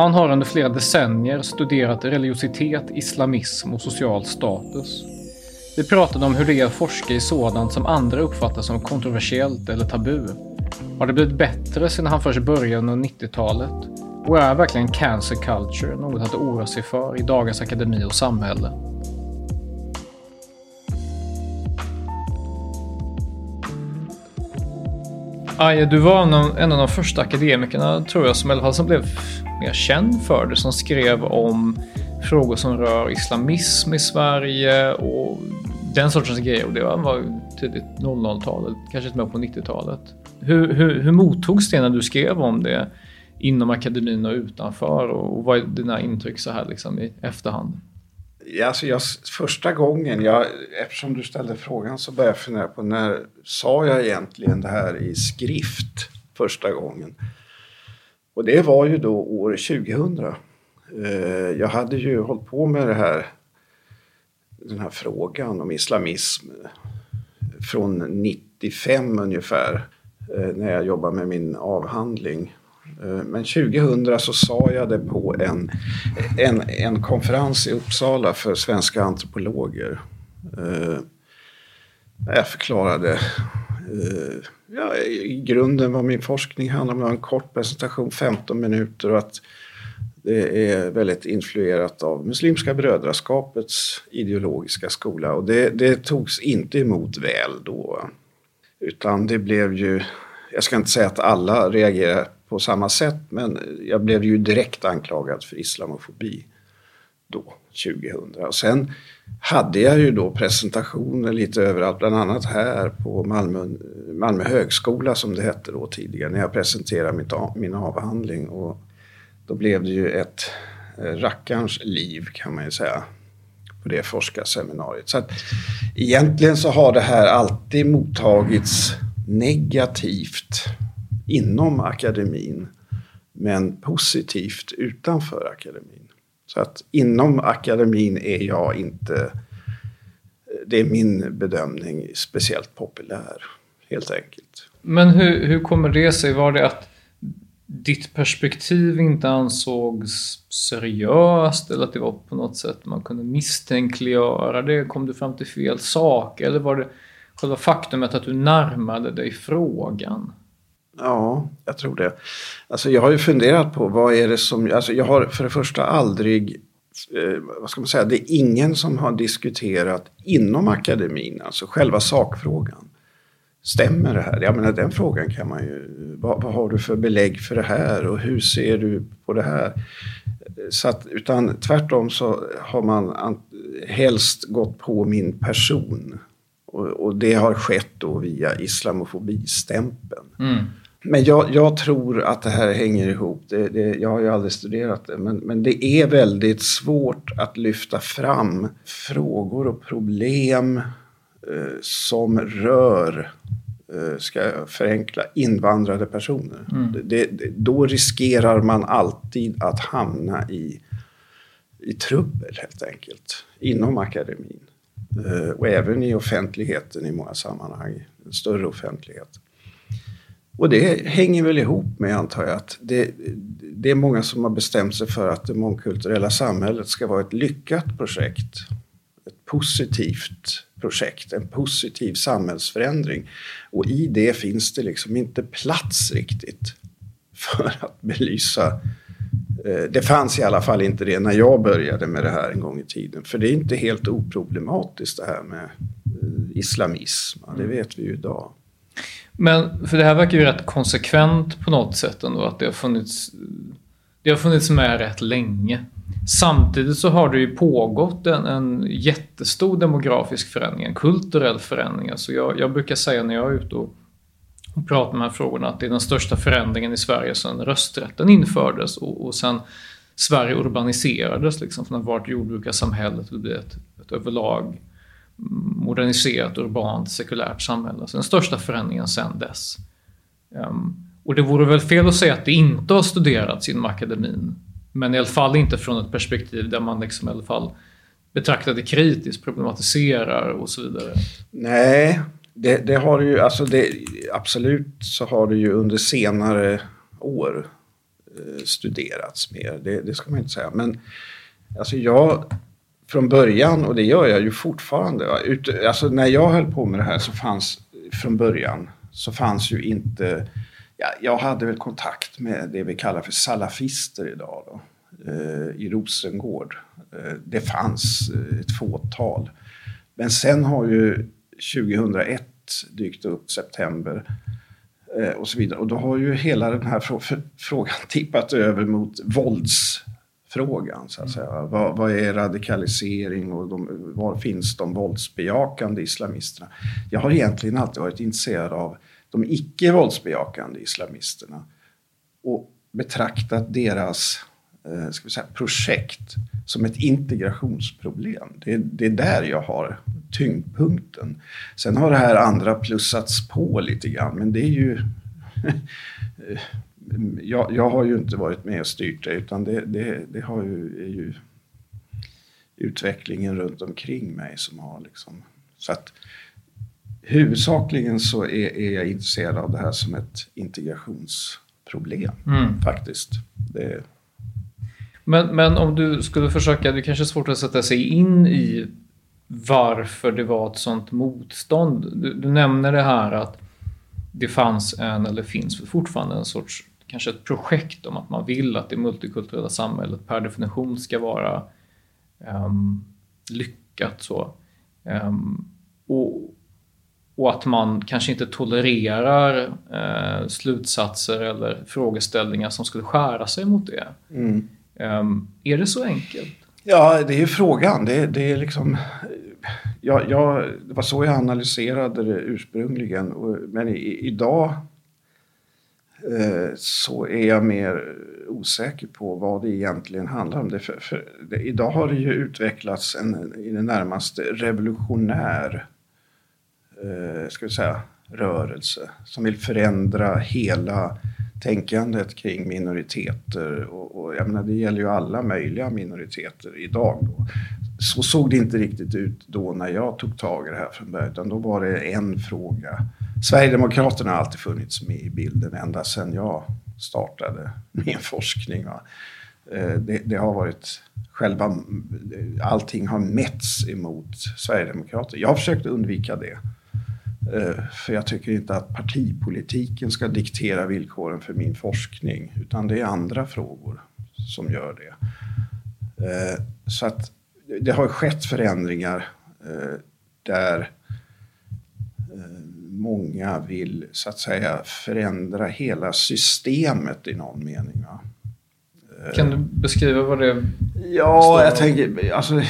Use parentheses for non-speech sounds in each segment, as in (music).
Han har under flera decennier studerat religiositet, islamism och social status. Vi pratade om hur det är att forska i sådant som andra uppfattar som kontroversiellt eller tabu. Har det blivit bättre sedan han först började under 90-talet? Och är verkligen cancer culture något att oroa sig för i dagens akademi och samhälle? Aje, du var en av, en av de första akademikerna, tror jag, som i alla fall som blev mer känd för det, som skrev om frågor som rör islamism i Sverige och den sortens grejer. Och det var tidigt 00-talet, kanske till och med på 90-talet. Hur, hur, hur mottogs det när du skrev om det inom akademin och utanför? Och vad är dina intryck så här liksom i efterhand? Alltså jag, första gången, jag, eftersom du ställde frågan så började jag fundera på när sa jag egentligen det här i skrift första gången? Och det var ju då år 2000. Eh, jag hade ju hållit på med det här, den här frågan om islamism eh, från 95 ungefär eh, när jag jobbade med min avhandling. Eh, men 2000 så sa jag det på en, en, en konferens i Uppsala för svenska antropologer. Eh, jag förklarade eh, ja, i grunden vad min forskning handlar om. En kort presentation, 15 minuter och att det är väldigt influerat av Muslimska brödraskapets ideologiska skola. Och det, det togs inte emot väl då. Utan det blev ju, jag ska inte säga att alla reagerade på samma sätt, men jag blev ju direkt anklagad för islamofobi då, 2000. Och sen hade jag ju då presentationer lite överallt, bland annat här på Malmö, Malmö högskola som det hette då tidigare, när jag presenterade mitt, min avhandling. Och då blev det ju ett eh, rackarns liv kan man ju säga på det forskarseminariet. Så att egentligen så har det här alltid mottagits negativt inom akademin men positivt utanför akademin. Så att inom akademin är jag inte, det är min bedömning, speciellt populär. Helt enkelt. Men hur, hur kommer det sig? Var det att ditt perspektiv inte ansågs seriöst eller att det var på något sätt man kunde misstänkliggöra det? Kom du fram till fel sak? Eller var det själva faktumet att du närmade dig frågan? Ja, jag tror det. Alltså jag har ju funderat på vad är det som... Alltså jag har för det första aldrig... Eh, vad ska man säga? Det är ingen som har diskuterat inom akademin, alltså själva sakfrågan. Stämmer det här? Jag menar den frågan kan man ju... Vad, vad har du för belägg för det här och hur ser du på det här? Så att, utan tvärtom så har man helst gått på min person. Och, och det har skett då via islamofobistämpeln. Mm. Men jag, jag, tror att det här hänger ihop. Det, det, jag har ju aldrig studerat det. Men, men det är väldigt svårt att lyfta fram frågor och problem eh, som rör, eh, ska jag förenkla, invandrade personer. Mm. Det, då riskerar man alltid att hamna i, i trubbel helt enkelt. Inom akademin. Eh, och även i offentligheten i många sammanhang. Större offentlighet. Och det hänger väl ihop med, antar jag, att det, det är många som har bestämt sig för att det mångkulturella samhället ska vara ett lyckat projekt. Ett positivt projekt, en positiv samhällsförändring. Och i det finns det liksom inte plats riktigt för att belysa eh, det fanns i alla fall inte det när jag började med det här en gång i tiden. För det är inte helt oproblematiskt det här med eh, islamism. Det vet vi ju idag. Men för det här verkar ju rätt konsekvent på något sätt ändå att det har funnits det har funnits med rätt länge. Samtidigt så har det ju pågått en, en jättestor demografisk förändring, en kulturell förändring. Alltså jag, jag brukar säga när jag är ute och, och pratar med de här frågorna att det är den största förändringen i Sverige sedan rösträtten infördes och, och sen Sverige urbaniserades liksom från att ha varit jordbrukarsamhället till att bli ett, ett överlag moderniserat, urbant, sekulärt samhälle. Så den största förändringen sedan dess. Um, och det vore väl fel att säga att det inte har studerats inom akademin. Men i alla fall inte från ett perspektiv där man liksom i alla fall betraktar det kritiskt, problematiserar och så vidare. Nej, det, det har ju, alltså det, absolut så har det ju under senare år eh, studerats mer. Det, det, ska man inte säga. Men alltså jag, från början, och det gör jag ju fortfarande. Ut, alltså när jag höll på med det här så fanns från början så fanns ju inte ja, jag hade väl kontakt med det vi kallar för salafister idag då, eh, i Rosengård. Eh, det fanns eh, ett fåtal. Men sen har ju 2001 dykt upp, september eh, och så vidare. Och då har ju hela den här frågan tippat över mot vålds våldsfrågan. Så att säga. Vad, vad är radikalisering och de, var finns de våldsbejakande islamisterna? Jag har egentligen alltid varit intresserad av de icke våldsbejakande islamisterna och betraktat deras eh, ska vi säga, projekt som ett integrationsproblem. Det, det, är där jag har tyngdpunkten. Sen har det här andra plussats på lite grann, men det är ju... (laughs) jag, jag, har ju inte varit med och styrt det, utan det, det, det har ju, är ju utvecklingen runt omkring mig som har liksom... Så att huvudsakligen så är, är, jag intresserad av det här som ett integrationsproblem mm. faktiskt. Det... Men, men om du skulle försöka, det kanske är svårt att sätta sig in i varför det var ett sånt motstånd. Du, du nämner det här att det fanns en, eller finns fortfarande en sorts, kanske ett projekt om att man vill att det multikulturella samhället per definition ska vara um, lyckat. så. Um, och, och att man kanske inte tolererar eh, slutsatser eller frågeställningar som skulle skära sig mot det. Mm. Um, är det så enkelt? Ja, det är ju frågan. Det, det är liksom... Jag, jag, det var så jag analyserade det ursprungligen. Men i, idag Eh, så är jag mer osäker på vad det egentligen handlar om. Det, för, för det, idag har det ju utvecklats en i det närmaste revolutionär eh, ska vi säga, rörelse som vill förändra hela tänkandet kring minoriteter. Och, och jag menar, det gäller ju alla möjliga minoriteter idag. Då. Så såg det inte riktigt ut då när jag tog tag i det här från början, utan då var det en fråga. Sverigedemokraterna har alltid funnits med i bilden ända sedan jag startade min (laughs) forskning. Va? Eh, det, det, har varit själva, allting har mätts emot Sverigedemokrater. Jag har försökt undvika det. Eh, för jag tycker inte att partipolitiken ska diktera villkoren för min forskning, utan det är andra frågor som gör det. Eh, så att det har skett förändringar där många vill så att säga förändra hela systemet i någon mening. Kan du beskriva vad det Ja, jag tänker, alltså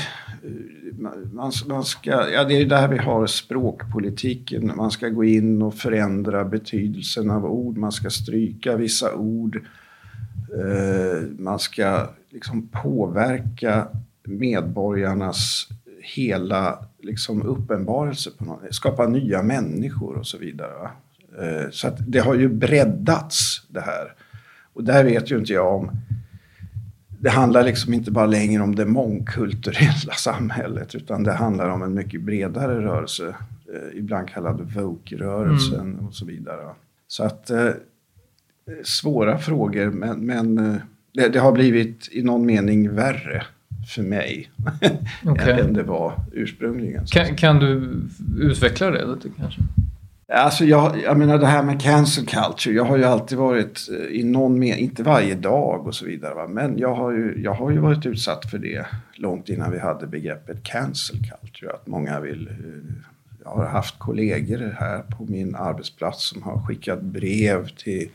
man, man ska, ja, det är där vi har språkpolitiken. Man ska gå in och förändra betydelsen av ord. Man ska stryka vissa ord. Eh, man ska liksom påverka medborgarnas hela liksom, uppenbarelse. På något, skapa nya människor och så vidare. Eh, så att det har ju breddats det här. Och där vet ju inte jag om det handlar liksom inte bara längre om det mångkulturella (laughs) samhället utan det handlar om en mycket bredare rörelse, eh, ibland kallad woke-rörelsen mm. och så vidare. Så att eh, svåra frågor men, men det, det, har blivit i någon mening värre för mig (laughs) okay. än det var ursprungligen. Kan, kan, du utveckla det lite kanske? Alltså jag, jag menar det här med cancel culture. Jag har ju alltid varit eh, i någon mening, inte varje dag och så vidare. Va? Men jag har, ju, jag har ju varit utsatt för det långt innan vi hade begreppet cancel culture. Att många vill... Eh, jag har haft kollegor här på min arbetsplats som har skickat brev till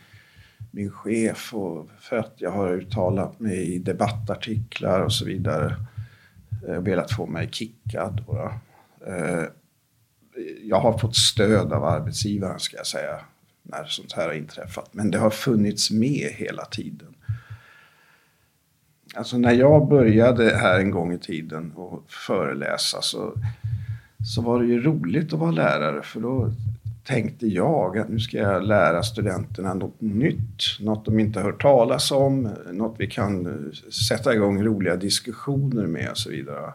min chef och för att jag har uttalat mig i debattartiklar och så vidare. Eh, velat få mig kickad. Då, eh, jag har fått stöd av arbetsgivaren ska jag säga när sånt här har inträffat. Men det har funnits med hela tiden. Alltså när jag började här en gång i tiden och föreläsa så, så var det ju roligt att vara lärare för då tänkte jag att nu ska jag lära studenterna något nytt, något de inte hört talas om, något vi kan eh, sätta igång roliga diskussioner med och så vidare.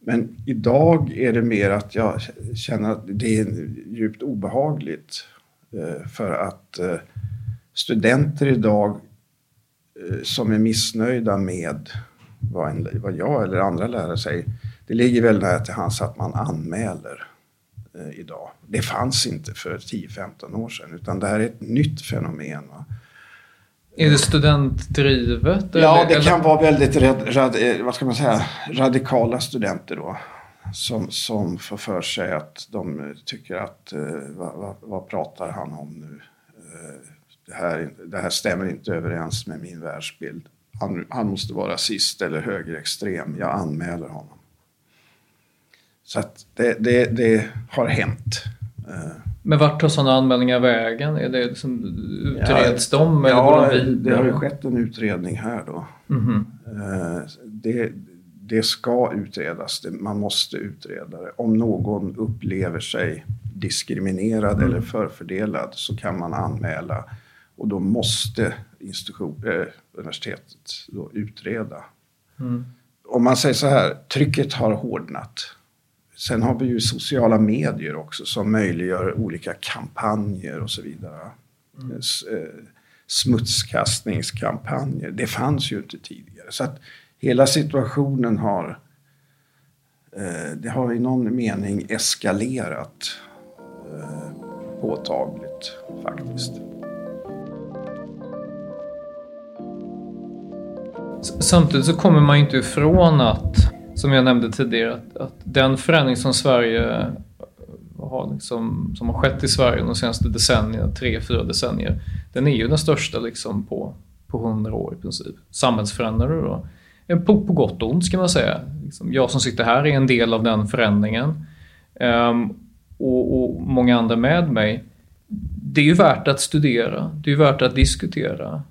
Men idag är det mer att jag känner att det är djupt obehagligt. Eh, för att eh, studenter idag som är missnöjda med vad, en, vad jag eller andra lärare säger. Det ligger väl nära till hands att man anmäler idag. Det fanns inte för 10-15 år sedan utan det här är ett nytt fenomen. Va? Är det studentdrivet? Ja, det eller? kan vara väldigt rad, eh, vad ska man säga, radikala studenter då. Som, som får för sig att de tycker att vad, vad, vad, pratar han om nu? Det, här, det här stämmer inte överens med min världsbild. Han, han måste vara rasist eller högerextrem. Jag anmäler honom. Så det, det, det har hänt. Uh, men vart tar sådana anmälningar vägen? Är det liksom, utreds ja, de? Eller ja, de det har ju skett en utredning här då. Mm -hmm. det, det ska utredas, man måste utreda det. Om någon upplever sig diskriminerad mm. eller förfördelad så kan man anmäla och då måste institution, äh, universitetet då utreda. Mm. Om man säger så här, trycket har hårdnat. Sen har vi ju sociala medier också som möjliggör olika kampanjer och så vidare. Mm. Eh, smutskastningskampanjer. Det fanns ju inte tidigare. Så att hela situationen har, eh, det har i någon mening eskalerat eh, påtagligt faktiskt. Samtidigt så kommer man inte ifrån att som jag nämnde tidigare, att, att den förändring som Sverige eh, har, liksom, som har skett i Sverige de senaste decennierna, tre, fyra decennier, den är ju den största liksom på, på hundra år i princip. Samhällsförändrare då. Eh, på, på gott och ont ska man säga. Liksom, jag som sitter här är en del av den förändringen. Um, och, och, många andra med mig. Det är ju värt att studera, det är ju värt att diskutera.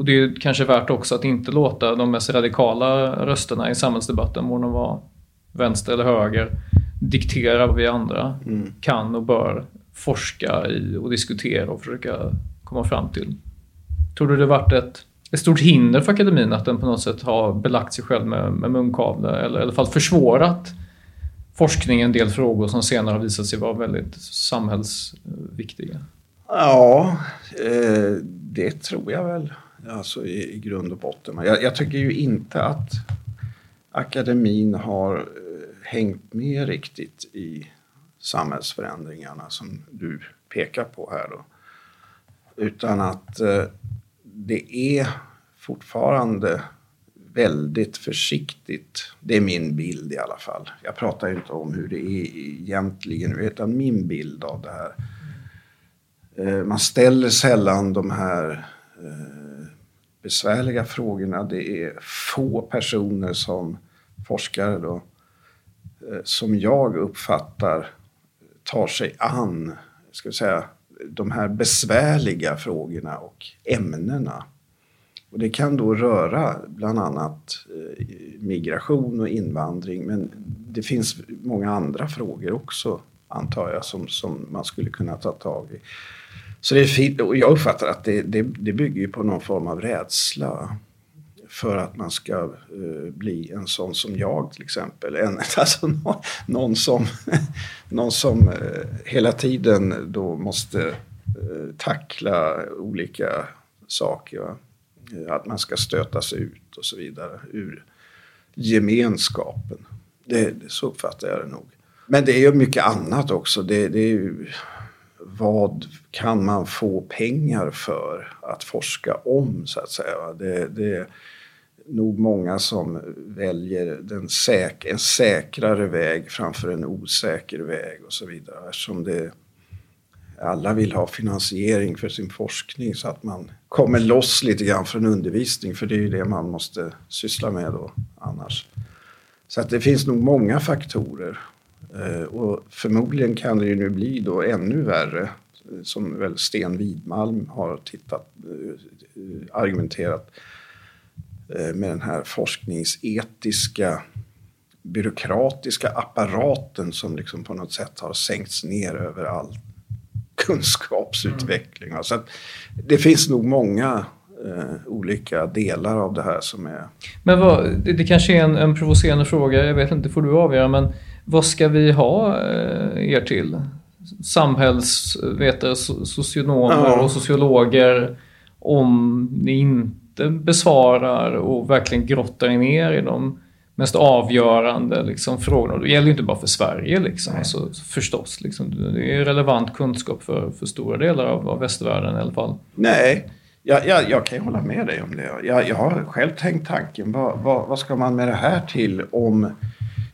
Och det är kanske värt också att inte låta de mest radikala rösterna i samhällsdebatten, må de vara vänster eller höger, diktera vad vi andra mm. kan och bör forska i och diskutera och försöka komma fram till. Tror du det varit ett, ett stort hinder för akademin att den på något sätt har belagt sig själv med, med munkavle eller i alla fall försvårat forskning en del frågor som senare har visat sig vara väldigt samhällsviktiga? Ja, eh, det tror jag väl alltså i, i grund och botten. Jag, jag, tycker ju inte att akademin har eh, hängt med riktigt i samhällsförändringarna som du pekar på här. Då. Utan att eh, det är fortfarande väldigt försiktigt. Det är min bild i alla fall. Jag pratar ju inte om hur det är egentligen, utan min bild av det här. Eh, man ställer sällan de här eh, besvärliga frågorna. Det är få personer som forskare då, eh, som jag uppfattar tar sig an ska vi säga, de här besvärliga frågorna och ämnena. Och det kan då röra bland annat eh, migration och invandring men det finns många andra frågor också antar jag som, som man skulle kunna ta tag i. Så det är fint, och jag uppfattar att det, det, det bygger på någon form av rädsla för att man ska uh, bli en sån som jag till exempel. En, (laughs) alltså någon, någon som, (laughs) någon som uh, hela tiden då måste uh, tackla olika saker. Va? Att man ska stötas ut och så vidare ur gemenskapen. Det, så uppfattar jag det nog. Men det är ju mycket annat också. Det, det är ju, vad kan man få pengar för att forska om så att säga. Det, det är nog många som väljer den säk en säkrare väg framför en osäker väg och så vidare. Eftersom det, alla vill ha finansiering för sin forskning så att man kommer loss lite grann från undervisning för det är ju det man måste syssla med då annars. Så att det finns nog många faktorer och förmodligen kan det ju nu bli då ännu värre som väl Sten Widmalm har tittat, eh, argumenterat eh, med den här forskningsetiska byråkratiska apparaten som liksom på något sätt har sänkts ner över all kunskapsutveckling. Mm. Så det finns nog många eh, olika delar av det här som är... Men vad, det, det kanske är en, en provocerande fråga, jag vet inte, får du avgöra, men vad ska vi ha eh, er till? Samhällsvetare, socionomer ja. och sociologer om ni inte besvarar och verkligen grottar ner i de mest avgörande liksom, frågorna. Det gäller ju inte bara för Sverige liksom, alltså, förstås. Liksom, det är relevant kunskap för, för stora delar av, av västvärlden i alla fall. Nej, jag, jag, jag kan ju hålla med dig om det. Jag, jag har själv tänkt tanken, vad, vad, vad ska man med det här till om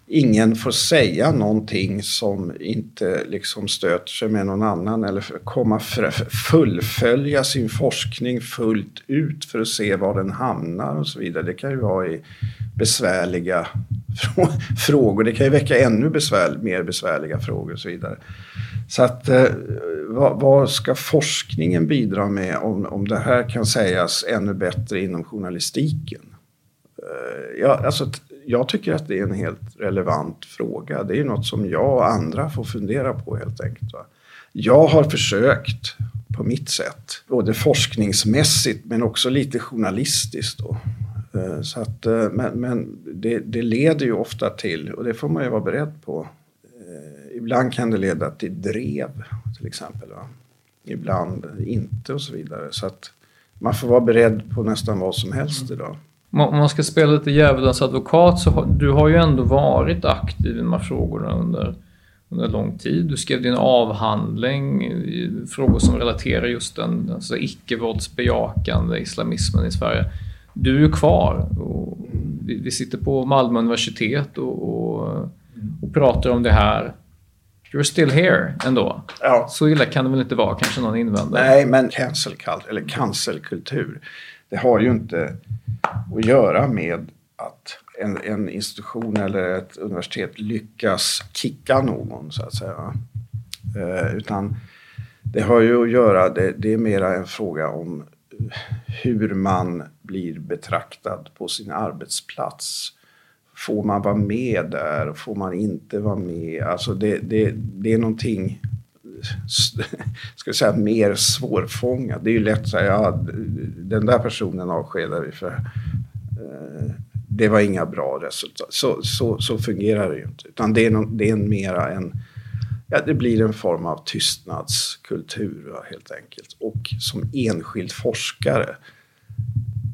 ingen får säga någonting som inte liksom stöter sig med någon annan eller komma fullfölja sin forskning fullt ut för att se var den hamnar och så vidare. Det kan ju vara i besvärliga (laughs) frågor. Det kan ju väcka ännu besvär, mer besvärliga frågor och så vidare. Så att eh, vad, vad, ska forskningen bidra med om, om det här kan sägas ännu bättre inom journalistiken? Eh, ja, alltså jag tycker att det är en helt relevant fråga. Det är något som jag och andra får fundera på helt enkelt. Va? Jag har försökt på mitt sätt, både forskningsmässigt men också lite journalistiskt. Då. Eh, så att, eh, men men det, det, leder ju ofta till, och det får man ju vara beredd på, eh, ibland kan det leda till drev till exempel. Va? Ibland inte och så vidare. Så att man får vara beredd på nästan vad som helst idag. Om man ska spela lite djävulens advokat så har du har ju ändå varit aktiv i de här frågorna under, under lång tid. Du skrev din avhandling i frågor som relaterar just den alltså icke-våldsbejakande islamismen i Sverige. Du är kvar. Och vi, vi sitter på Malmö universitet och, och, och pratar om det här. You're still here ändå. Ja. Så illa kan det väl inte vara, kanske någon invänder. Nej, men cancel eller cancelkultur, det har ju inte att göra med att en, en institution eller ett universitet lyckas kicka någon så att säga. Eh, utan det har ju att göra, det, det är mera en fråga om hur man blir betraktad på sin arbetsplats. Får man vara med där? Får man inte vara med? Alltså det, det, det är någonting (laughs) ska säga, mer svårfångat. Det är ju lätt att säga, ja, den där personen avskedar vi för eh, det var inga bra resultat. Så, så, så fungerar det ju inte. Utan det är, någon, det är en mera en, ja, det blir en form av tystnadskultur helt enkelt. Och som enskild forskare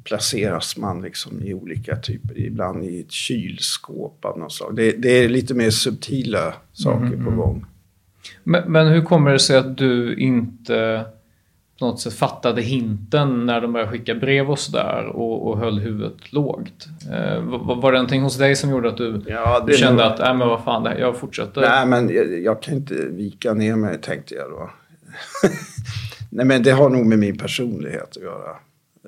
placeras man liksom i olika typer, ibland i ett kylskåp av något slag. Det, det är lite mer subtila saker mm, på gång. Men, men, hur kommer det sig att du inte på något sätt fattade hinten när de började skicka brev och sådär och, och höll huvudet lågt? Eh, var, var det någonting hos dig som gjorde att du ja, kände nog... att, nej men vad fan, här, jag fortsätter? Nej men jag, jag, kan inte vika ner mig tänkte jag då. (laughs) nej men det har nog med min personlighet att göra.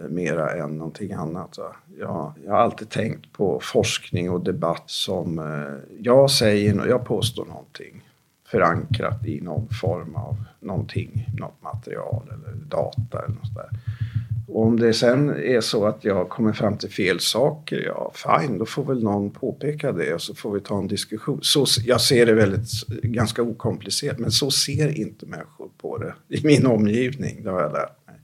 Eh, mera än någonting annat. Jag, jag har alltid tänkt på forskning och debatt som eh, jag säger, jag påstår någonting förankrat i någon form av någonting, något material eller data eller något där. Och om det sen är så att jag kommer fram till fel saker, ja fine, då får väl någon påpeka det och så får vi ta en diskussion. Så, jag ser det väldigt, ganska okomplicerat, men så ser inte människor på det i min omgivning, det har jag lärt mig.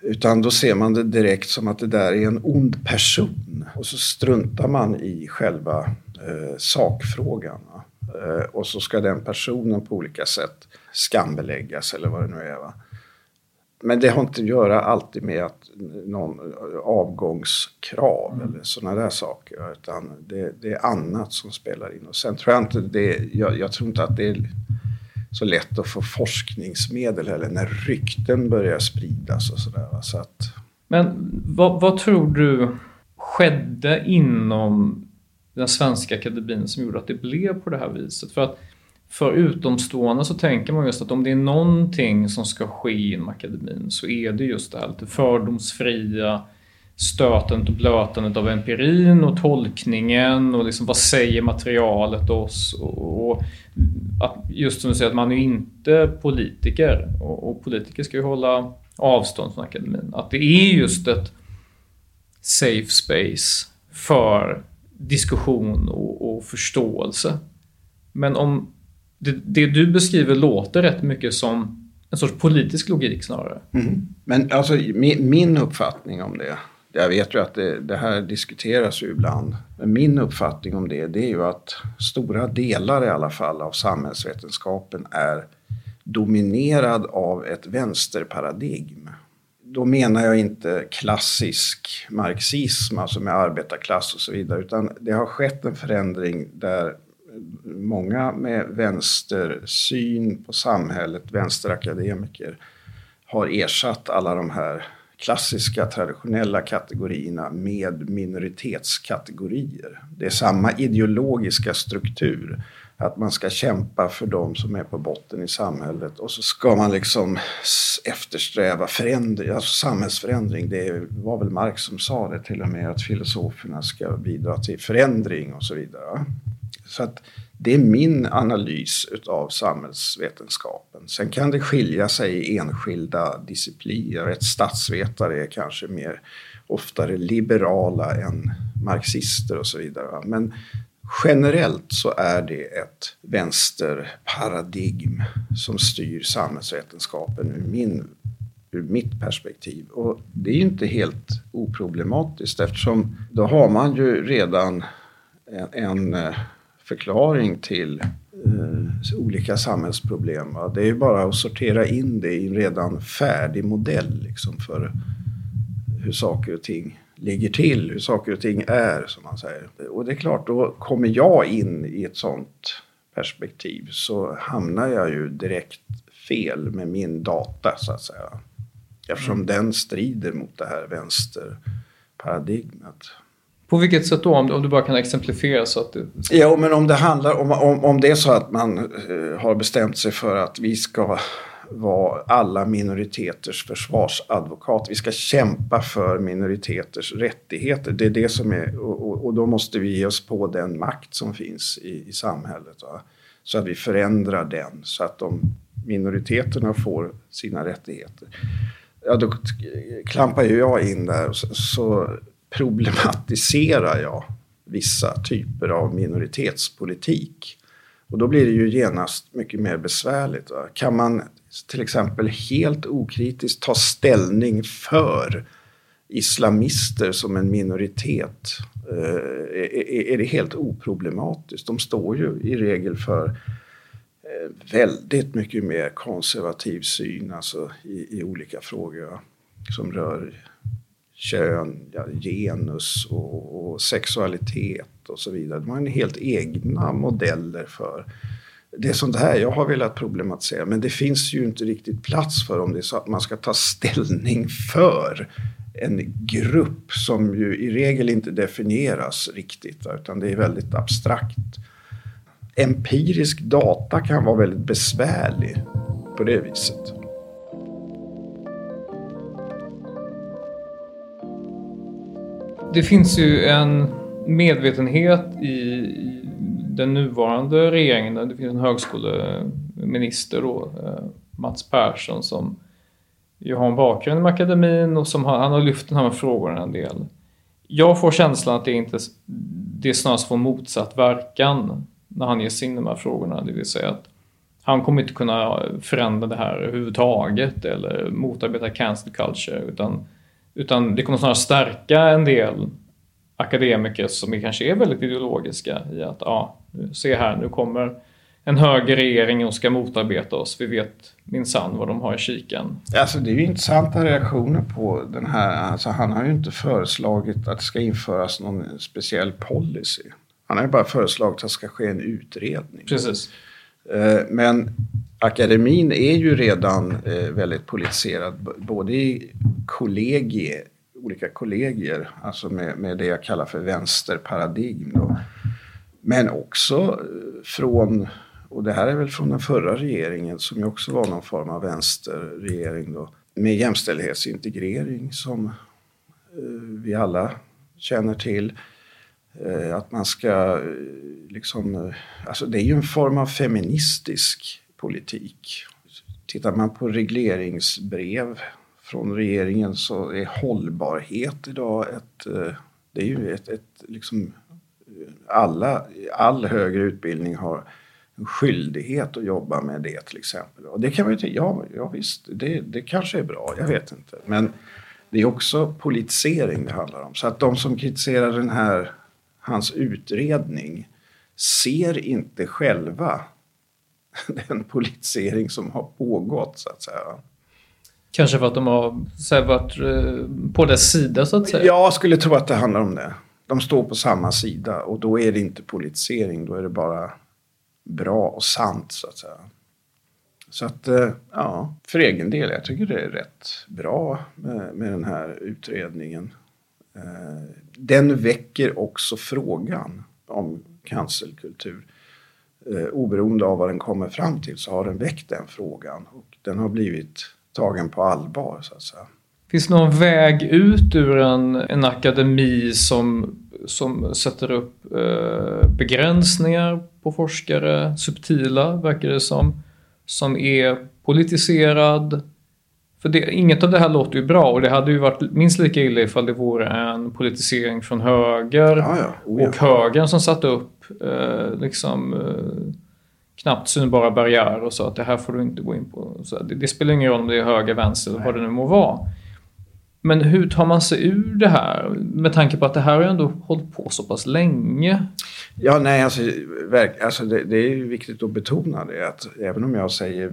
Utan då ser man det direkt som att det där är en ond person och så struntar man i själva eh, sakfrågan. Eh, och så ska den personen på olika sätt skambeläggas eller vad det nu är. Va? men det har inte att göra alltid med att någon avgångskrav mm. eller sådana där saker. Utan det, det, är annat som spelar in. Och sen tror jag inte det, jag, jag tror inte att det är så lätt att få forskningsmedel heller när rykten börjar spridas och sådär. Så att... Men vad, vad tror du skedde inom den svenska akademin som gjorde att det blev på det här viset? För att för utomstående så tänker man just att om det är någonting som ska ske inom akademin så är det just det här lite fördomsfria stötandet och blötandet av empirin och tolkningen och liksom vad säger materialet oss? Och, och att just som du säger att man är inte politiker och, och, politiker ska ju hålla avstånd från akademin. Att det är just ett safe space för diskussion och, och förståelse. Men om det, det, du beskriver låter rätt mycket som en sorts politisk logik snarare. Mm. Men alltså min, min, uppfattning om det, jag vet ju att det, det, här diskuteras ju ibland, men min uppfattning om det, det är ju att stora delar i alla fall av samhällsvetenskapen är dominerad av ett vänsterparadigm. Då menar jag inte klassisk marxism, alltså med arbetarklass och så vidare, utan det har skett en förändring där många med vänstersyn på samhället, vänsterakademiker, har ersatt alla de här klassiska traditionella kategorierna med minoritetskategorier. Det är samma ideologiska struktur. Att man ska kämpa för de som är på botten i samhället och så ska man liksom eftersträva förändring, alltså samhällsförändring. Det var väl Marx som sa det till och med, att filosoferna ska bidra till förändring och så vidare. Så att det är min analys av samhällsvetenskapen. Sen kan det skilja sig i enskilda discipliner. Ett statsvetare är kanske mer oftare liberala än marxister och så vidare. Men generellt så är det ett vänsterparadigm som styr samhällsvetenskapen ur, min, ur mitt perspektiv. Och det är ju inte helt oproblematiskt eftersom då har man ju redan en, en eh, förklaring till eh, olika samhällsproblem. Va? Det är ju bara att sortera in det i en redan färdig modell liksom, för hur saker och ting ligger till, hur saker och ting är som man säger. Och det är klart, då kommer jag in i ett sånt perspektiv så hamnar jag ju direkt fel med min data så att säga. Eftersom mm. den strider mot det här vänsterparadigmet. På vilket sätt då? Om, du bara kan exemplifiera så att det... Ja, men om det handlar om, om, om det är så att man eh, har bestämt sig för att vi ska vara alla minoriteters försvarsadvokat. Vi ska kämpa för minoriteters rättigheter. Det är det som är, och, och då måste vi ge oss på den makt som finns i, i samhället. Va? Så att vi förändrar den så att de minoriteterna får sina rättigheter. Ja, då klampar ju jag in där. Så, så problematiserar jag vissa typer av minoritetspolitik. Och då blir det ju genast mycket mer besvärligt. Va? Kan man till exempel helt okritiskt ta ställning för islamister som en minoritet eh, är det helt oproblematiskt. De står ju i regel för eh, väldigt mycket mer konservativ syn alltså, i, i olika frågor som rör kön, ja, genus och, och, sexualitet och så vidare. De har helt egna modeller för det är sånt här jag har velat problematisera. Men det finns ju inte riktigt plats för om det är så att man ska ta ställning för en grupp som ju i regel inte definieras riktigt utan det är väldigt abstrakt. Empirisk data kan vara väldigt besvärlig på det viset. det finns ju en medvetenhet i, den nuvarande regeringen. Det finns en högskoleminister då, eh, Mats Persson som ju har en bakgrund med akademin och som har, han har lyft den här frågorna en del. Jag får känslan att det inte det snarast får motsatt verkan när han ger sig in i de här frågorna. Det vill säga att han kommer inte kunna förändra det här överhuvudtaget eller motarbeta cancel culture utan utan det kommer snarare stärka en del akademiker som kanske är väldigt ideologiska i att ja, se här, nu kommer en högerregering och ska motarbeta oss. Vi vet minsann vad de har i kikan. Alltså det är ju intressanta reaktioner på den här. Alltså han har ju inte föreslagit att det ska införas någon speciell policy. Han har ju bara föreslagit att det ska ske en utredning. Precis. Eh, men akademin är ju redan eh, väldigt politiserad. Både i kollegie, olika kollegier, alltså med, med det jag kallar för vänsterparadigm. Då. Men också eh, från, och det här är väl från den förra regeringen som ju också var någon form av vänsterregering då, med jämställdhetsintegrering som eh, vi alla känner till. Eh, att man ska liksom, alltså det är ju en form av feministisk politik. Tittar man på regleringsbrev från regeringen så är hållbarhet idag ett, det är ju ett, ett liksom, alla, all högre utbildning har en skyldighet att jobba med det till exempel. Och det kan man ju tänka, ja, ja visst, det, det kanske är bra, jag vet inte. Men det är också politisering det handlar om. Så att de som kritiserar den här, hans utredning ser inte själva (laughs) den politisering som har pågått så att säga. Kanske för att de har så varit eh, på dess sida så att säga? Jag skulle tro att det handlar om det. De står på samma sida och då är det inte politisering, då är det bara bra och sant så att säga. Så att, eh, ja, för egen del, jag tycker det är rätt bra med, med den här utredningen. Eh, den väcker också frågan om cancelkultur eh, oberoende av vad den kommer fram till så har den väckt den frågan och den har blivit tagen på allvar så att säga. Finns det någon väg ut ur en, en akademi som, som sätter upp eh, begränsningar på forskare, subtila verkar det som, som är politiserad? För det, inget av det här låter ju bra och det hade ju varit minst lika illa ifall det vore en politisering från höger ja, ja. Oh, ja. och högern som satte upp eh, liksom eh, knappt synbara barriärer och sa att det här får du inte gå in på. Så det, det spelar ingen roll om det är höger, vänster eller vad det nu må vara. Men hur tar man sig ur det här? Med tanke på att det här har ju ändå hållit på så pass länge. Ja, nej, alltså, verk, alltså det, det, är viktigt att betona det att även om jag säger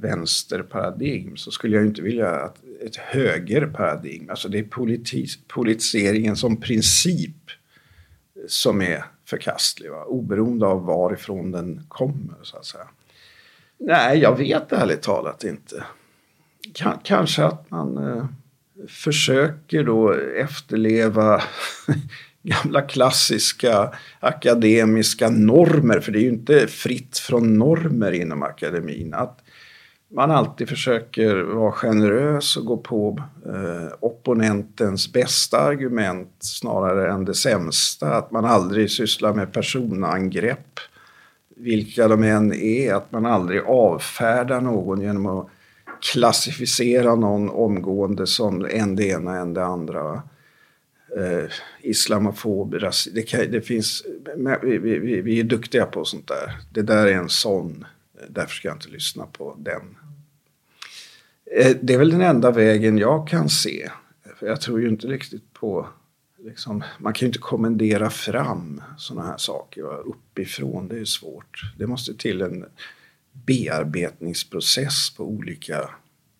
vänsterparadigm så skulle jag inte vilja att ett högerparadigm, alltså det är politis, politiseringen som princip som är förkastlig, va? oberoende av varifrån den kommer så att säga. Nej, jag vet ärligt talat inte. K kanske att man eh, försöker då efterleva (laughs) gamla klassiska akademiska normer, för det är ju inte fritt från normer inom akademin. Att man alltid försöker vara generös och gå på eh, opponentens bästa argument snarare än det sämsta. Att man aldrig sysslar med personangrepp, vilka de än är. Att man aldrig avfärdar någon genom att klassificera någon omgående som en det ena en det andra. Eh, islamofob, rasism, det, det finns, vi, vi, vi är duktiga på sånt där. Det där är en sån Därför ska jag inte lyssna på den. Eh, det är väl den enda vägen jag kan se. För jag tror ju inte riktigt på... Liksom, man kan ju inte kommendera fram såna här saker uppifrån. Det är svårt. Det måste till en bearbetningsprocess på olika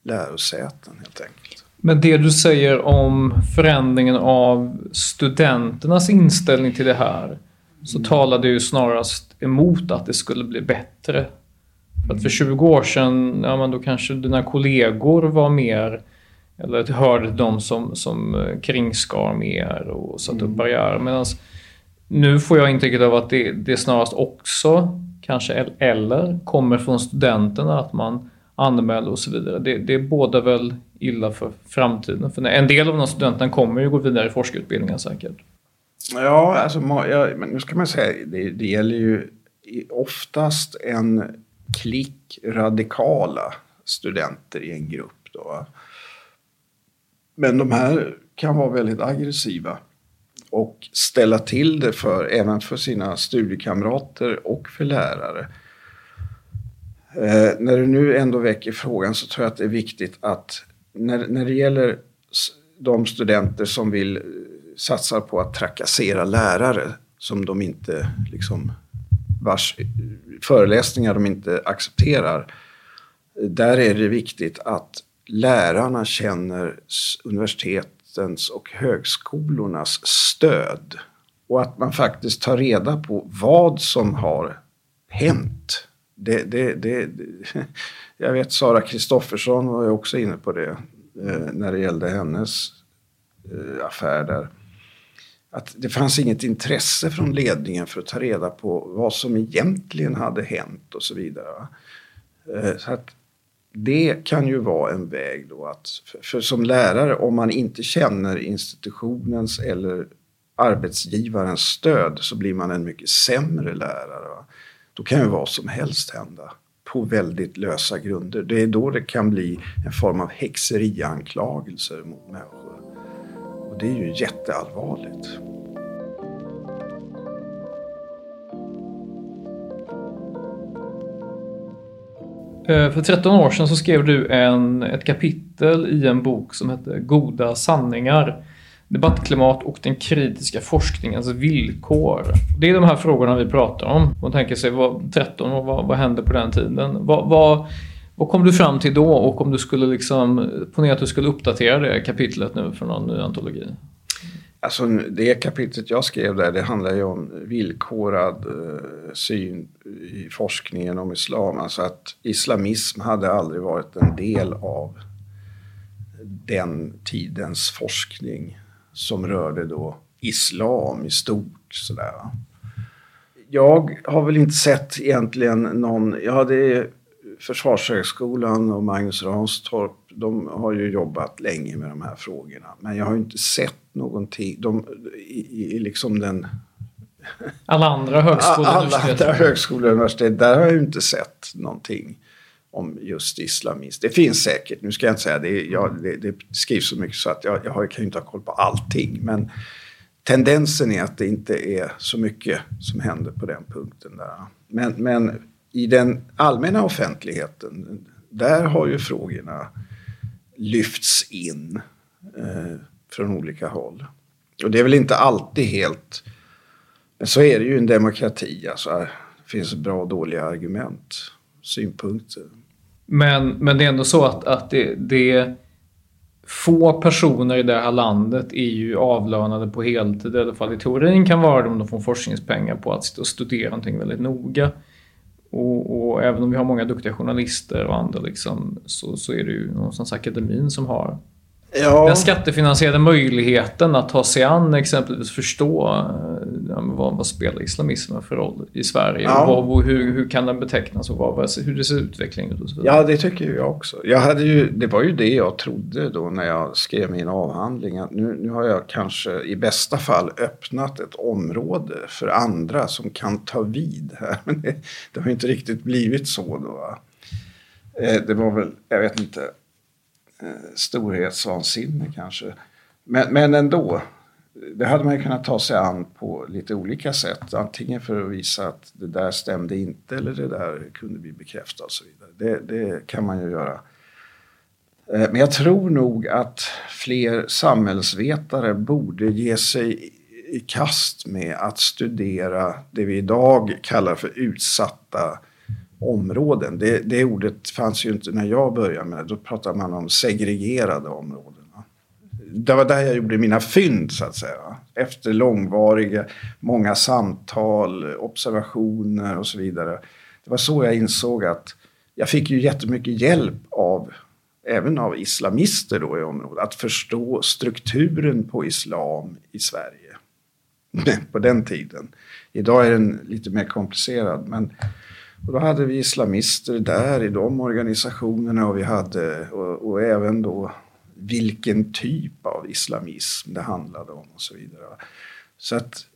lärosäten helt enkelt. Men det du säger om förändringen av studenternas inställning till det här så mm. talar det ju snarast emot att det skulle bli bättre för att för 20 år sedan, ja men då kanske dina kollegor var mer eller hörde de som, som eh, kringskar mer och satte upp mm. barriärer. Medan nu får jag intrycket av att det, det snarast också, kanske eller, kommer från studenterna att man anmäler och så vidare. Det, det är båda väl illa för framtiden. För en del av de studenterna kommer ju gå vidare i forskarutbildningen säkert. Ja, alltså, ja, men nu ska man säga, det, det gäller ju oftast en klick radikala studenter i en grupp. Då. Men de här kan vara väldigt aggressiva och ställa till det för, även för sina studiekamrater och för lärare. Eh, när du nu ändå väcker frågan så tror jag att det är viktigt att när, när det gäller de studenter som vill eh, satsa på att trakassera lärare som de inte liksom vars eh, föreläsningar de inte accepterar. Eh, där är det viktigt att lärarna känner universitet universitetens och högskolornas stöd. Och att man faktiskt tar reda på vad som har hänt. Det, det, det, (laughs) jag vet Sara Kristoffersson var ju också inne på det eh, när det gällde hennes eh, affär där. Att det fanns inget intresse från ledningen för att ta reda på vad som egentligen hade hänt och så vidare. Eh, så att det kan ju vara en väg då att, för, för som lärare, om man inte känner institutionens eller arbetsgivarens stöd så blir man en mycket sämre lärare. Va? Då kan ju vad som helst hända på väldigt lösa grunder. Det är då det kan bli en form av häxerianklagelser mot människor. Och det är ju jätteallvarligt. Eh, för 13 år sedan så skrev du en, ett kapitel i en bok som hette Goda sanningar. Debattklimat och den kritiska forskningens villkor. Det är de här frågorna vi pratar om. Man tänker sig vad, 13 år, vad, vad hände på den tiden? Vad, vad, vad kom du fram till då och om du skulle liksom, ponera att du skulle uppdatera det kapitlet nu för någon ny antologi? Alltså det kapitlet jag skrev där det handlar ju om villkorad eh, syn i forskningen om islam. Alltså att islamism hade aldrig varit en del av den tidens forskning som rörde då islam i stort. Sådär. Jag har väl inte sett egentligen någon, jag hade Försvarshögskolan och Magnus Ranstorp, de har ju jobbat länge med de här frågorna. Men jag har inte sett någonting, de, i, i liksom den... Alla andra högskolor? Alla andra högskolor och universitet, där har jag ju inte sett någonting om just islamism. Det finns säkert, nu ska jag inte säga det, jag, det, det skrivs så mycket så att jag, jag kan ju inte ha koll på allting. Men tendensen är att det inte är så mycket som händer på den punkten. Där. Men, men i den allmänna offentligheten, där har ju frågorna lyfts in eh, från olika håll. Och det är väl inte alltid helt... Men så är det ju i en demokrati. Alltså, det finns bra och dåliga argument, synpunkter. Men, men det är ändå så att, att det, det få personer i det här landet är ju avlönade på heltid, i alla fall i teorin kan vara det om de får forskningspengar på att sitta och studera någonting väldigt noga. Och, och, även om vi har många duktiga journalister och andra liksom, så, så är det ju någonstans akademin som har Ja. Den skattefinansierade möjligheten att ta sig an exempelvis förstå ja, vad, vad spelar islamismen för roll i Sverige? Ja. Och vad, hur, hur kan den betecknas och vad, hur det ser utvecklingen ut och så vidare. Ja, det tycker jag också. Jag hade ju, det var ju det jag trodde då när jag skrev min avhandling. Att nu, nu har jag kanske i bästa fall öppnat ett område för andra som kan ta vid här. (laughs) Men det, det har inte riktigt blivit så då. Eh, det var väl, jag vet inte Eh, storhetsvansinne kanske. Men, men ändå, det hade man ju kunnat ta sig an på lite olika sätt. Antingen för att visa att det där stämde inte eller det där kunde bli bekräftat och så vidare. Det, det kan man ju göra. Eh, men jag tror nog att fler samhällsvetare borde ge sig i kast med att studera det vi idag kallar för utsatta områden. Det, det ordet fanns ju inte när jag började med det. Då pratade man om segregerade områden. Det var där jag gjorde mina fynd så att säga. Efter långvariga, många samtal, observationer och så vidare. Det var så jag insåg att jag fick ju jättemycket hjälp av även av islamister då i området, att förstå strukturen på islam i Sverige. på den tiden. Idag är den lite mer komplicerad, men och då hade vi islamister där i de organisationerna och vi hade och, och, även då vilken typ av islamism det handlade om och så vidare. Så att,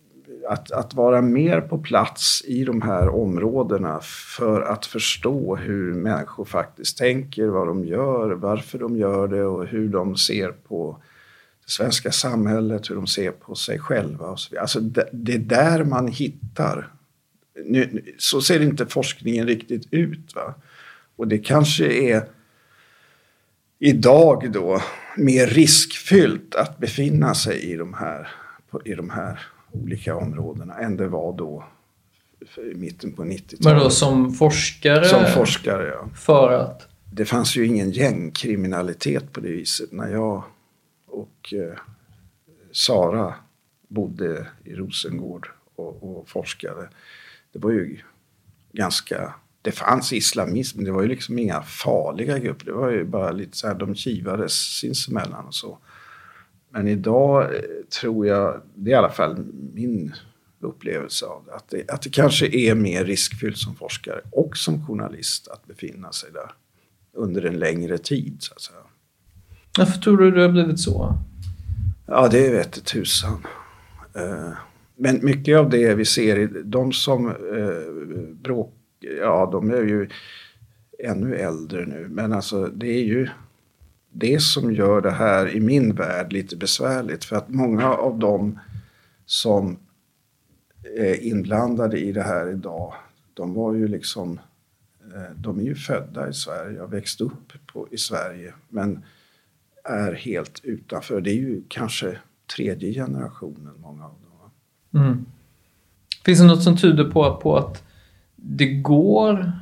att, att vara mer på plats i de här områdena för att förstå hur människor faktiskt tänker, vad de gör, varför de gör det och hur de ser på det svenska samhället, hur de ser på sig själva. Och så vidare. Alltså det, det är där man hittar nu, så ser inte forskningen riktigt ut. Va? Och det kanske är idag då mer riskfyllt att befinna sig i de här, i de här olika områdena än det var då i mitten på 90-talet. Men då som forskare? Som forskare, ja. För att? Det fanns ju ingen gängkriminalitet på det viset när jag och eh, Sara bodde i Rosengård och, och forskade. Det var ju ganska det fanns islamism, men det var ju liksom inga farliga grupper. Det var ju bara lite så här, de kivades sinsemellan och så. Men idag eh, tror jag, det är i alla fall min upplevelse av det, att det, att det kanske är mer riskfyllt som forskare och som journalist att befinna sig där under en längre tid så att säga. Varför tror du det har blivit så? Ja, det vete tusan. Eh, men mycket av det vi ser, de som eh, bråk, ja de är ju ännu äldre nu, men alltså det är ju det som gör det här i min värld lite besvärligt. För att många av dem som är inblandade i det här idag, de var ju liksom, eh, de är ju födda i Sverige och växt upp på, i Sverige, men är helt utanför. Det är ju kanske tredje generationen, många av dem. Mm. Finns det något som tyder på, på att det går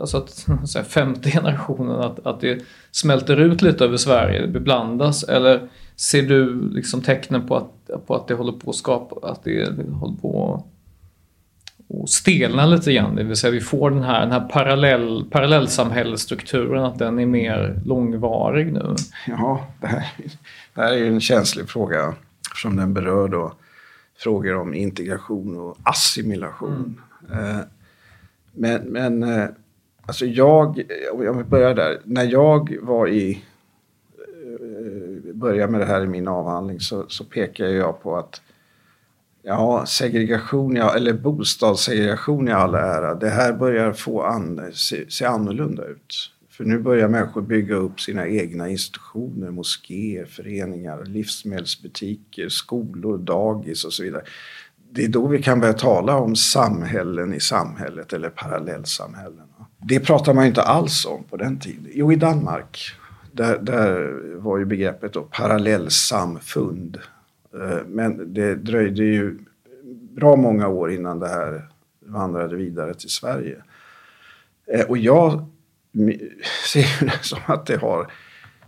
alltså att (laughs) femte generationen, att, att det smälter ut lite över Sverige, det beblandas? Eller ser du liksom tecknen på att, på att det håller på att skapa, att det, håller på att stelna lite grann? Det vill säga vi får den här, den här parallell, parallellsamhällsstrukturen, att den är mer långvarig nu? Ja, det här, det här är en känslig fråga som den berör då frågor om integration och assimilation. Mm. Eh, men, men eh, Alltså jag, om jag börjar där. När jag var i, eh, började med det här i min avhandling så, så pekade jag på att ja, segregation, ja, eller bostadssegregation i all ära, det här börjar få an, se, se annorlunda ut. För nu börjar människor bygga upp sina egna institutioner, moskéer, föreningar, livsmedelsbutiker, skolor, dagis och så vidare. Det är då vi kan börja tala om samhällen i samhället eller parallellsamhällen. Det pratar man inte alls om på den tiden. Jo, i Danmark. Där, där var ju begreppet då parallellsamfund. Eh, men det dröjde ju bra många år innan det här vandrade vidare till Sverige. Eh, och jag (laughs) ser det som att det har,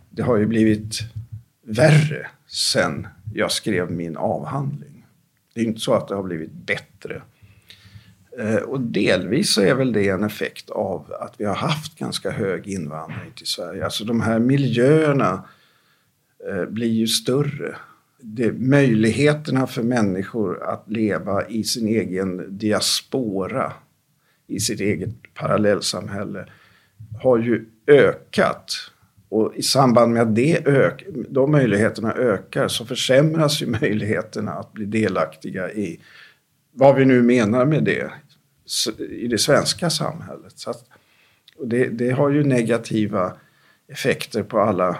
det har ju blivit värre sen jag skrev min avhandling. Det är inte så att det har blivit bättre. Eh, och delvis så är väl det en effekt av att vi har haft ganska hög invandring till Sverige. Alltså de här miljöerna eh, blir ju större. Det, möjligheterna för människor att leva i sin egen diaspora, i sitt eget parallellsamhälle, har ju ökat. Och i samband med att det ök, de möjligheterna ökar så försämras ju möjligheterna att bli delaktiga i vad vi nu menar med det i det svenska samhället. Så att, det, det, har ju negativa effekter på alla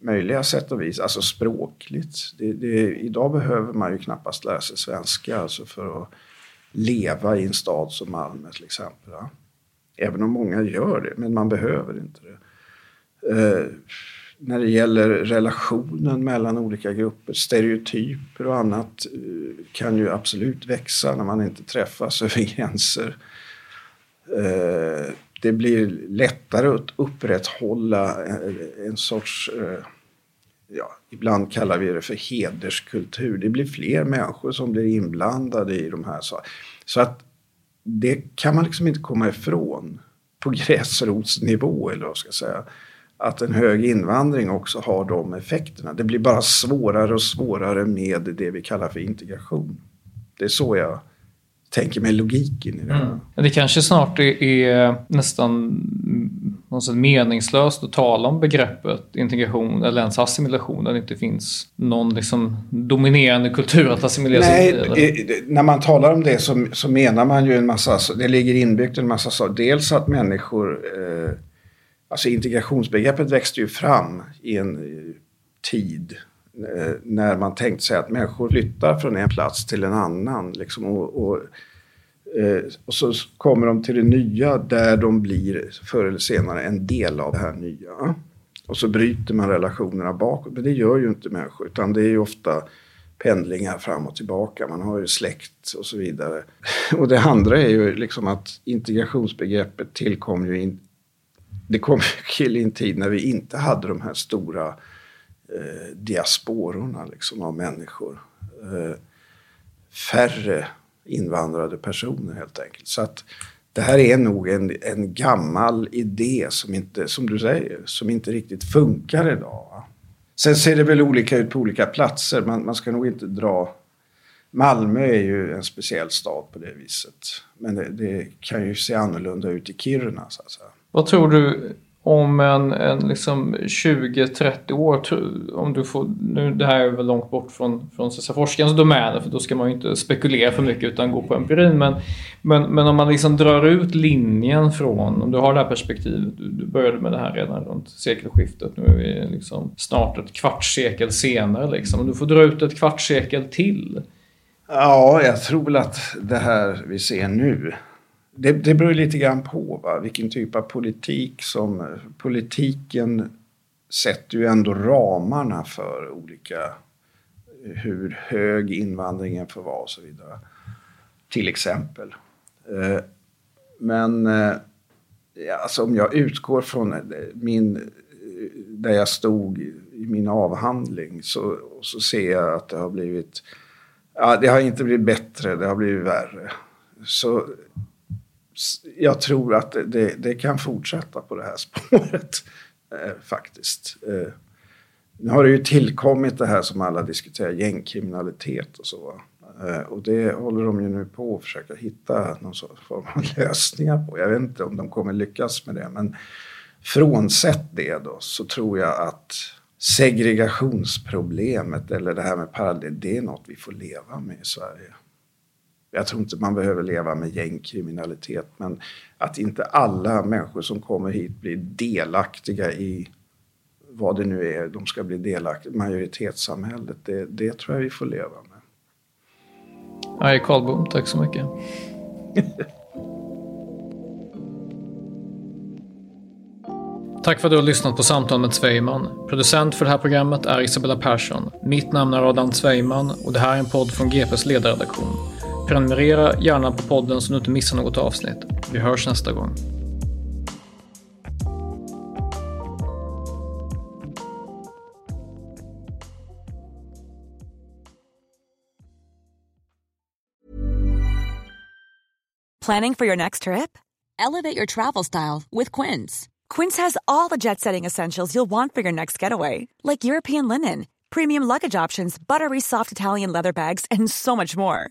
möjliga sätt och vis, alltså språkligt. Det, det, idag behöver man ju knappast lära sig svenska alltså för att leva i en stad som Malmö till exempel. Även om många gör det, men man behöver inte det. Eh, när det gäller relationen mellan olika grupper, stereotyper och annat eh, kan ju absolut växa när man inte träffas (laughs) över gränser. Eh, det blir lättare att upprätthålla eh, en sorts, eh, ja, ibland kallar vi det för hederskultur. Det blir fler människor som blir inblandade i de här sakerna. Så att det kan man liksom inte komma ifrån på (laughs) gräsrotsnivå eller vad ska jag säga att en hög invandring också har de effekterna. Det blir bara svårare och svårare med det vi kallar för integration. Det är så jag tänker mig logiken i det. Mm. Det kanske snart är nästan meningslöst att tala om begreppet integration eller ens assimilation där det inte finns någon liksom dominerande kultur att assimilera sig i. När man talar om det så, så, menar man ju en massa, det ligger inbyggt en massa saker. Dels att människor eh, Alltså integrationsbegreppet växte ju fram i en eh, tid eh, när man tänkte sig att människor flyttar från en plats till en annan. Liksom, och, och, eh, och, så kommer de till det nya där de blir förr eller senare en del av det här nya. Och så bryter man relationerna bakåt. Men det gör ju inte människor utan det är ju ofta pendlingar fram och tillbaka. Man har ju släkt och så vidare. (laughs) Och det andra är ju liksom att integrationsbegreppet tillkom ju in, det kom till i en tid när vi inte hade de här stora eh, diaspororna liksom, av människor. Eh, färre invandrade personer helt enkelt. Så att det här är nog en, en gammal idé som inte, som du säger, som inte riktigt funkar idag. Va? Sen ser det väl olika ut på olika platser. Man, man ska nog inte dra... Malmö är ju en speciell stad på det viset. Men det, det kan ju se annorlunda ut i Kiruna så att säga. Vad tror du om en, en liksom 20-30 år, om du får, nu det här är väl långt bort från, från så forskarens domäner för då ska man ju inte spekulera för mycket utan gå på empirin. Men, men, men om man liksom drar ut linjen från, om du har det här perspektivet, du, du började med det här redan runt sekelskiftet, nu är vi liksom snart ett kvartssekel senare liksom. Om du får dra ut ett kvartssekel till. Ja, jag tror väl att det här vi ser nu det, det beror lite grann på va? vilken typ av politik som... Politiken sätter ju ändå ramarna för olika... Hur hög invandringen får vara och så vidare. Till exempel. Eh, men eh, alltså om jag utgår från eh, min, där jag stod i min avhandling så, så ser jag att det har blivit... Ja, det har inte blivit bättre, det har blivit värre. Så jag tror att det, det, kan fortsätta på det här (laughs) spåret eh, faktiskt. Eh, nu har det ju tillkommit det här som alla diskuterar, gängkriminalitet och så. Eh, och det håller de ju nu på att försöka hitta någon form av (laughs) lösningar på. Jag vet inte om de kommer lyckas med det, men frånsett det då så tror jag att segregationsproblemet eller det här med parallell, det är något vi får leva med i Sverige. Jag tror inte man behöver leva med gängkriminalitet men att inte alla människor som kommer hit blir delaktiga i vad det nu är de ska bli delaktiga i, majoritetssamhället, det, det tror jag vi får leva med. Nej, Karlbom, tack så mycket. (laughs) Tack för att du har lyssnat på Samtal med Zweiman. Producent för det här programmet är Isabella Persson. Mitt namn är Adam Zweiman och det här är en podd från GPs ledarredaktion. Prenumerera gärna på podden så du inte missar något avsnitt. Vi hörs nästa gång. Planning for your next trip? Elevate your travel style with Quince. Quince has all the jet setting essentials you'll want for your next getaway, like European linen, premium luggage options, buttery soft Italian leather bags, and so much more